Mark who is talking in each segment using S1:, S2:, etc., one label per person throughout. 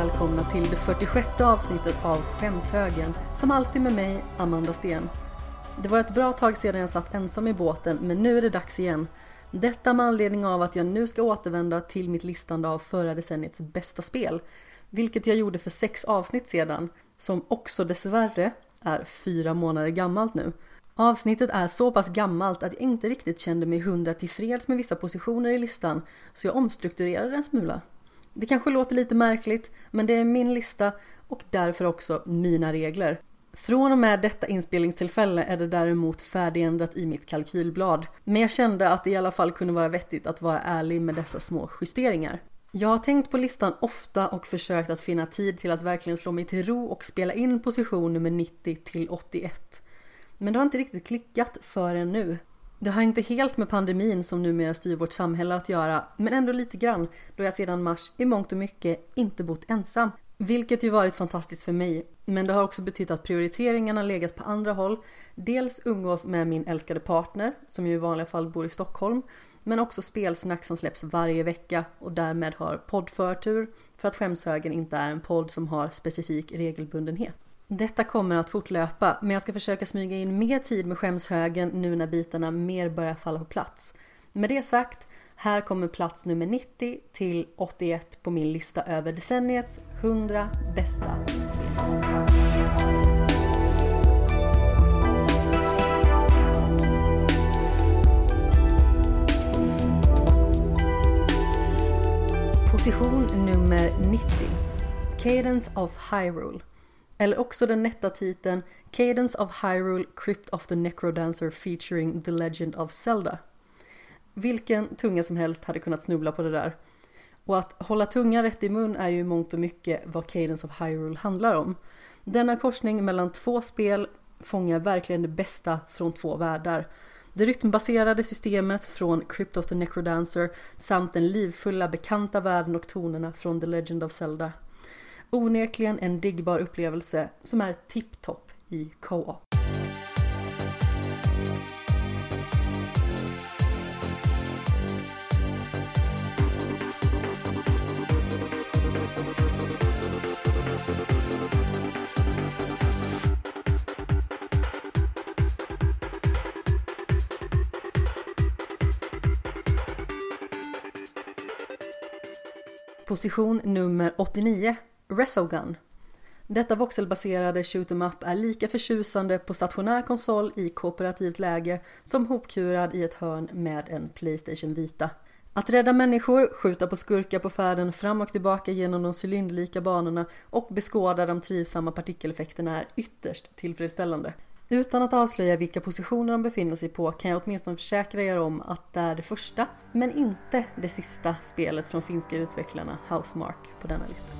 S1: välkomna till det 46 avsnittet av Skämshögen, som alltid med mig, Amanda Sten. Det var ett bra tag sedan jag satt ensam i båten, men nu är det dags igen. Detta med anledning av att jag nu ska återvända till mitt listande av förra decenniets bästa spel, vilket jag gjorde för sex avsnitt sedan, som också dessvärre är fyra månader gammalt nu. Avsnittet är så pass gammalt att jag inte riktigt kände mig hundra tillfreds med vissa positioner i listan, så jag omstrukturerade en smula. Det kanske låter lite märkligt, men det är min lista och därför också mina regler. Från och med detta inspelningstillfälle är det däremot färdigändrat i mitt kalkylblad, men jag kände att det i alla fall kunde vara vettigt att vara ärlig med dessa små justeringar. Jag har tänkt på listan ofta och försökt att finna tid till att verkligen slå mig till ro och spela in position nummer 90 till 81. Men det har inte riktigt klickat förrän nu. Det har inte helt med pandemin som numera styr vårt samhälle att göra, men ändå lite grann då jag sedan mars i mångt och mycket inte bott ensam. Vilket ju varit fantastiskt för mig, men det har också betytt att prioriteringarna legat på andra håll. Dels umgås med min älskade partner, som ju i vanliga fall bor i Stockholm, men också spelsnack som släpps varje vecka och därmed har poddförtur för att Skämshögen inte är en podd som har specifik regelbundenhet. Detta kommer att fortlöpa, men jag ska försöka smyga in mer tid med skämshögen nu när bitarna mer börjar falla på plats. Med det sagt, här kommer plats nummer 90 till 81 på min lista över decenniets 100 bästa spel. Position nummer 90 Cadence of Hyrule eller också den nätta titeln Cadence of Hyrule Crypt of the Necrodancer featuring The Legend of Zelda. Vilken tunga som helst hade kunnat snubbla på det där. Och att hålla tungan rätt i mun är ju i mångt och mycket vad Cadence of Hyrule handlar om. Denna korsning mellan två spel fångar verkligen det bästa från två världar. Det rytmbaserade systemet från Crypt of the Necrodancer samt den livfulla bekanta världen och tonerna från The Legend of Zelda. Onekligen en diggbar upplevelse som är tipptopp i co-op. Position nummer 89 Resogun. Detta voxelbaserade shoot em up är lika förtjusande på stationär konsol i kooperativt läge som hopkurad i ett hörn med en Playstation Vita. Att rädda människor, skjuta på skurkar på färden fram och tillbaka genom de cylinderlika banorna och beskåda de trivsamma partikeleffekterna är ytterst tillfredsställande. Utan att avslöja vilka positioner de befinner sig på kan jag åtminstone försäkra er om att det är det första, men inte det sista spelet från finska utvecklarna Housemark på denna lista.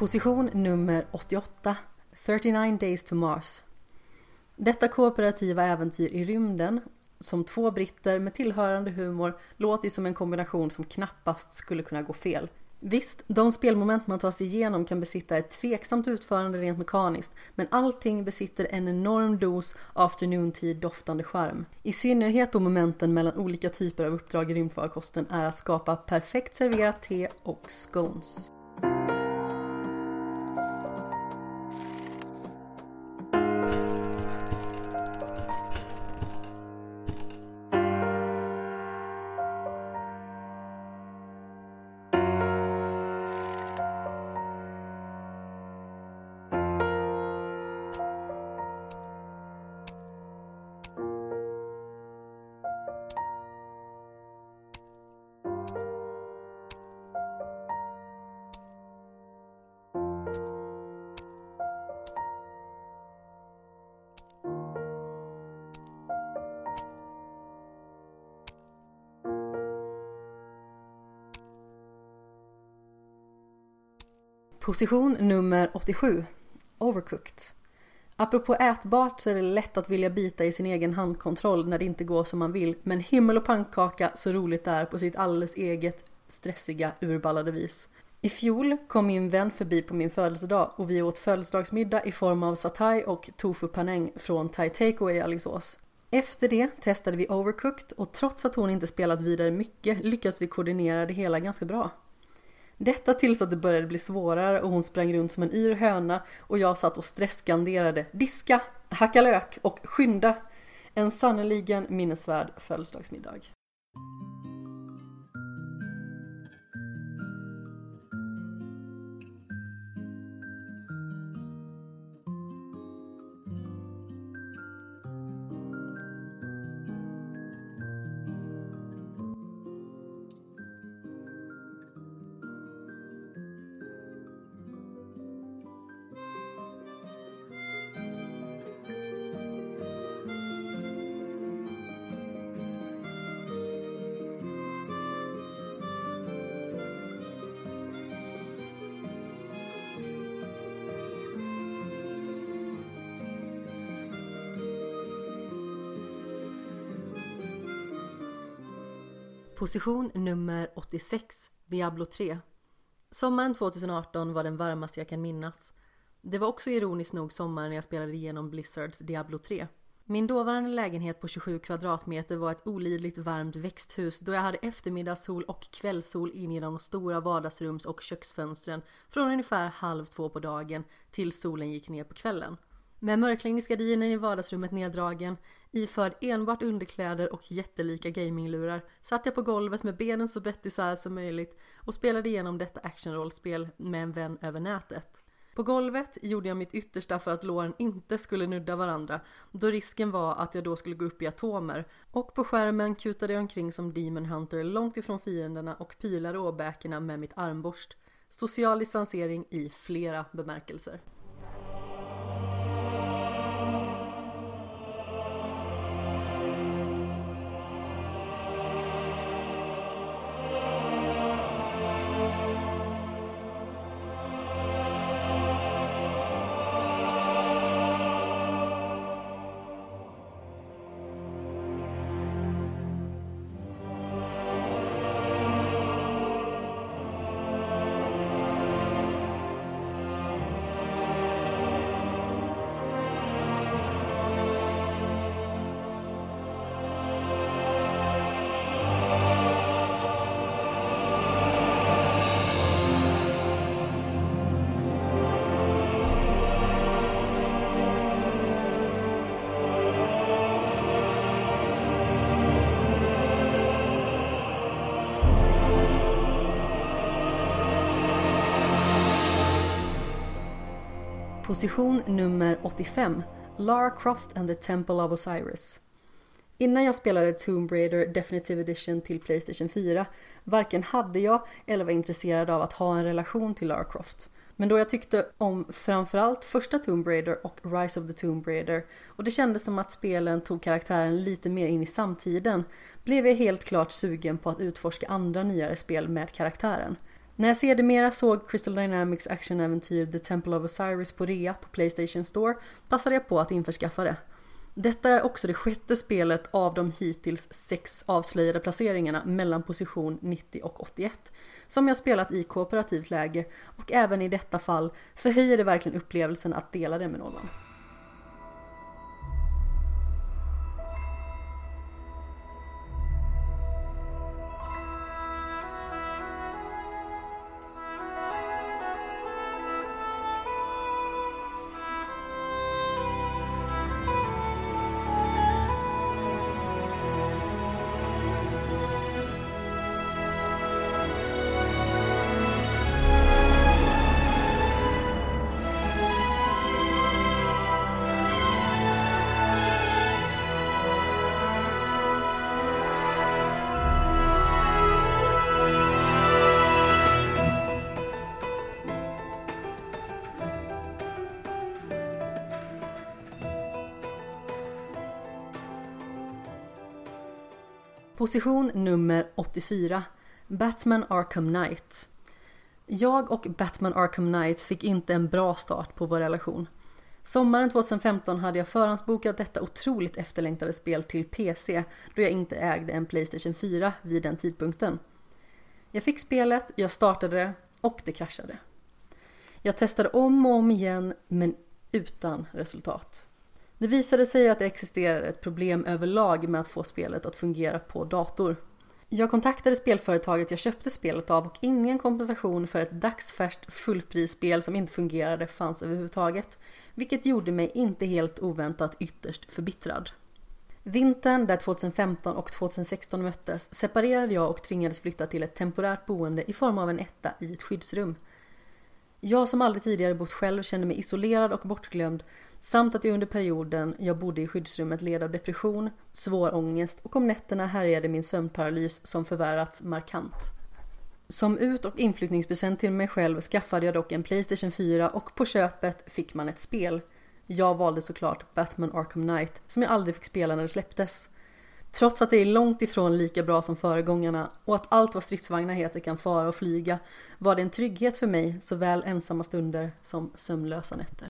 S1: Position nummer 88 39 Days to Mars Detta kooperativa äventyr i rymden som två britter med tillhörande humor låter ju som en kombination som knappast skulle kunna gå fel. Visst, de spelmoment man tar sig igenom kan besitta ett tveksamt utförande rent mekaniskt, men allting besitter en enorm dos afternoon doftande charm. I synnerhet då momenten mellan olika typer av uppdrag i rymdfarkosten är att skapa perfekt serverat te och scones. Position nummer 87. Overcooked. Apropå ätbart så är det lätt att vilja bita i sin egen handkontroll när det inte går som man vill. Men himmel och pannkaka så roligt det är på sitt alldeles eget stressiga urballade vis. I fjol kom min vän förbi på min födelsedag och vi åt födelsedagsmiddag i form av satay och tofu paneng från Thai Takeaway i Alingsås. Efter det testade vi Overcooked och trots att hon inte spelat vidare mycket lyckades vi koordinera det hela ganska bra. Detta tills att det började bli svårare och hon sprang runt som en yr höna och jag satt och stressskanderade diska, hacka lök och skynda. En sannerligen minnesvärd födelsedagsmiddag. Position nummer 86, Diablo 3. Sommaren 2018 var den varmaste jag kan minnas. Det var också ironiskt nog sommaren jag spelade igenom Blizzards Diablo 3. Min dåvarande lägenhet på 27 kvadratmeter var ett olidligt varmt växthus då jag hade eftermiddagssol och kvällssol in genom de stora vardagsrums och köksfönstren från ungefär halv två på dagen till solen gick ner på kvällen. Med mörkläggningsgardinen i vardagsrummet neddragen, iförd enbart underkläder och jättelika gaminglurar satt jag på golvet med benen så brett isär som möjligt och spelade igenom detta actionrollspel med en vän över nätet. På golvet gjorde jag mitt yttersta för att låren inte skulle nudda varandra då risken var att jag då skulle gå upp i atomer och på skärmen kutade jag omkring som Demon Hunter långt ifrån fienderna och pilade åbäkena med mitt armborst. Social distansering i flera bemärkelser. Position nummer 85 Lara Croft and the Temple of Osiris. Innan jag spelade Tomb Raider Definitive Edition till Playstation 4 varken hade jag eller var intresserad av att ha en relation till Lara Croft. Men då jag tyckte om framförallt första Tomb Raider och Rise of the Tomb Raider och det kändes som att spelen tog karaktären lite mer in i samtiden blev jag helt klart sugen på att utforska andra nyare spel med karaktären. När jag sedermera såg Crystal Dynamics actionäventyr The Temple of Osiris på rea på Playstation Store passade jag på att införskaffa det. Detta är också det sjätte spelet av de hittills sex avslöjade placeringarna mellan position 90 och 81 som jag spelat i kooperativt läge och även i detta fall förhöjer det verkligen upplevelsen att dela det med någon. Position nummer 84 Batman Arkham Knight Jag och Batman Arkham Knight fick inte en bra start på vår relation. Sommaren 2015 hade jag förhandsbokat detta otroligt efterlängtade spel till PC då jag inte ägde en Playstation 4 vid den tidpunkten. Jag fick spelet, jag startade det och det kraschade. Jag testade om och om igen men utan resultat. Det visade sig att det existerade ett problem överlag med att få spelet att fungera på dator. Jag kontaktade spelföretaget jag köpte spelet av och ingen kompensation för ett dagsfärskt fullprisspel som inte fungerade fanns överhuvudtaget, vilket gjorde mig inte helt oväntat ytterst förbittrad. Vintern där 2015 och 2016 möttes separerade jag och tvingades flytta till ett temporärt boende i form av en etta i ett skyddsrum. Jag som aldrig tidigare bott själv kände mig isolerad och bortglömd samt att jag under perioden jag bodde i skyddsrummet led av depression, svår ångest och om nätterna härjade min sömnparalys som förvärrats markant. Som ut och inflyttningspresent till mig själv skaffade jag dock en Playstation 4 och på köpet fick man ett spel. Jag valde såklart Batman Arkham Knight som jag aldrig fick spela när det släpptes. Trots att det är långt ifrån lika bra som föregångarna och att allt vad stridsvagnar heter kan fara och flyga var det en trygghet för mig såväl ensamma stunder som sömnlösa nätter.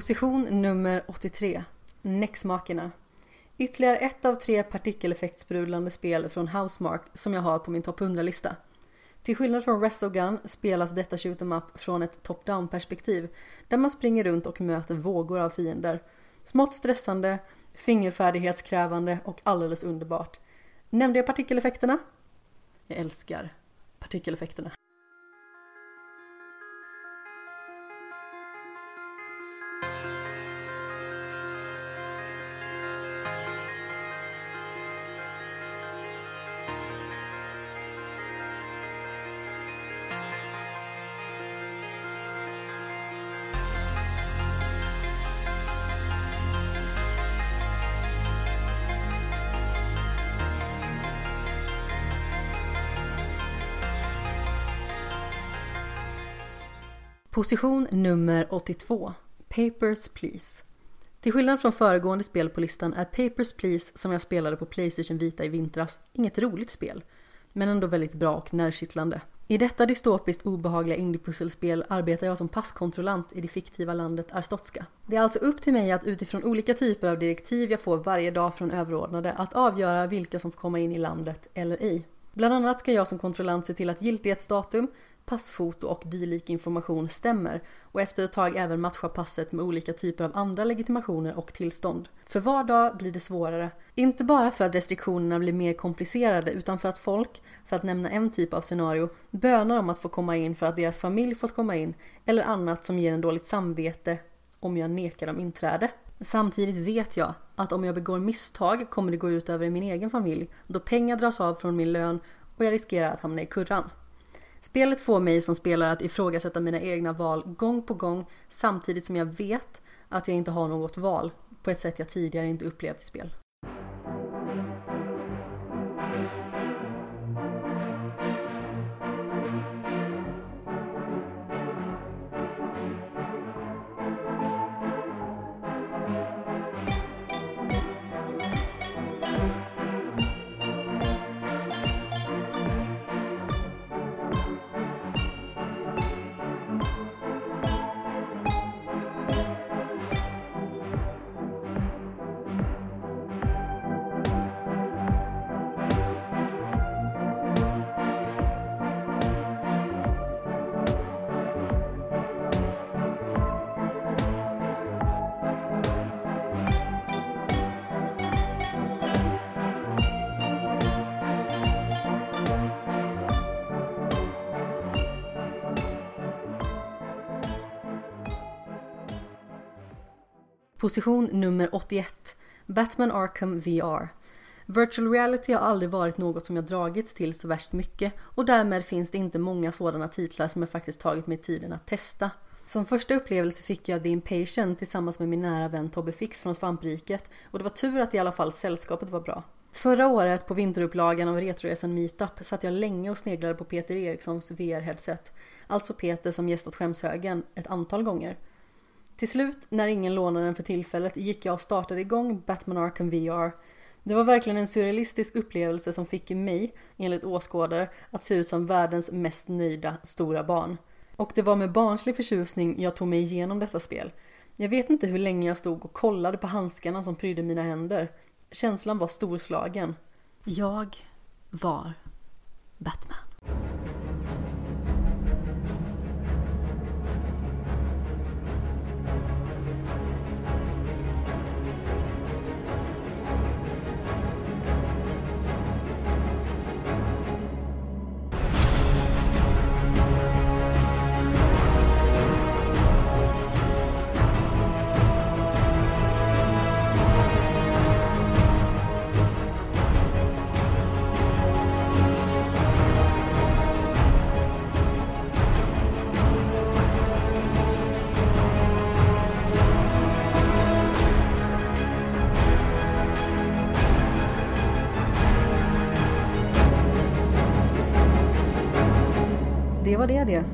S1: Position nummer 83. Nexmakerna. Ytterligare ett av tre partikeleffektsprudlande spel från Housemark som jag har på min topp 100-lista. Till skillnad från Wrestlegun spelas detta shoot em up från ett top-down perspektiv där man springer runt och möter vågor av fiender. Smått stressande, fingerfärdighetskrävande och alldeles underbart. Nämnde jag partikeleffekterna? Jag älskar partikeleffekterna. Position nummer 82. Papers, Please. Till skillnad från föregående spel på listan är Papers, Please som jag spelade på Playstation Vita i vintras inget roligt spel, men ändå väldigt bra och nervkittlande. I detta dystopiskt obehagliga indiepusselspel arbetar jag som passkontrollant i det fiktiva landet Arstotska. Det är alltså upp till mig att utifrån olika typer av direktiv jag får varje dag från överordnade att avgöra vilka som får komma in i landet eller ej. Bland annat ska jag som kontrollant se till att giltighetsdatum, passfoto och dylik information stämmer och efter ett tag även matcha passet med olika typer av andra legitimationer och tillstånd. För var dag blir det svårare. Inte bara för att restriktionerna blir mer komplicerade utan för att folk, för att nämna en typ av scenario, bönar om att få komma in för att deras familj fått komma in eller annat som ger en dåligt samvete om jag nekar dem inträde. Samtidigt vet jag att om jag begår misstag kommer det gå ut över min egen familj då pengar dras av från min lön och jag riskerar att hamna i kurran. Spelet får mig som spelare att ifrågasätta mina egna val gång på gång samtidigt som jag vet att jag inte har något val på ett sätt jag tidigare inte upplevt i spel. Position nummer 81. Batman Arkham VR. Virtual reality har aldrig varit något som jag dragits till så värst mycket och därmed finns det inte många sådana titlar som jag faktiskt tagit mig tiden att testa. Som första upplevelse fick jag The Impatient tillsammans med min nära vän Tobbe Fix från Svampriket och det var tur att i alla fall sällskapet var bra. Förra året på vinterupplagan av Retroresan Meetup satt jag länge och sneglade på Peter Erikssons VR-headset. Alltså Peter som gästat Skämshögen ett antal gånger. Till slut, när ingen lånade den för tillfället, gick jag och startade igång Batman Arkham VR. Det var verkligen en surrealistisk upplevelse som fick mig, enligt åskådare, att se ut som världens mest nöjda stora barn. Och det var med barnslig förtjusning jag tog mig igenom detta spel. Jag vet inte hur länge jag stod och kollade på handskarna som prydde mina händer. Känslan var storslagen. Jag var Batman. Var det det.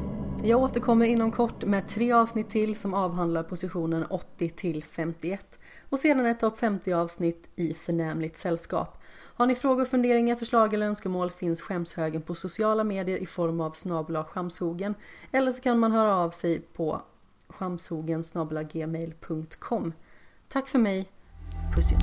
S1: Jag återkommer inom kort med tre avsnitt till som avhandlar positionen 80 till 51 och sedan ett topp 50 avsnitt i förnämligt sällskap. Har ni frågor, funderingar, förslag eller önskemål finns skämshögen på sociala medier i form av snabla skamshogen eller så kan man höra av sig på skamshogen gmail.com. Tack för mig, puss i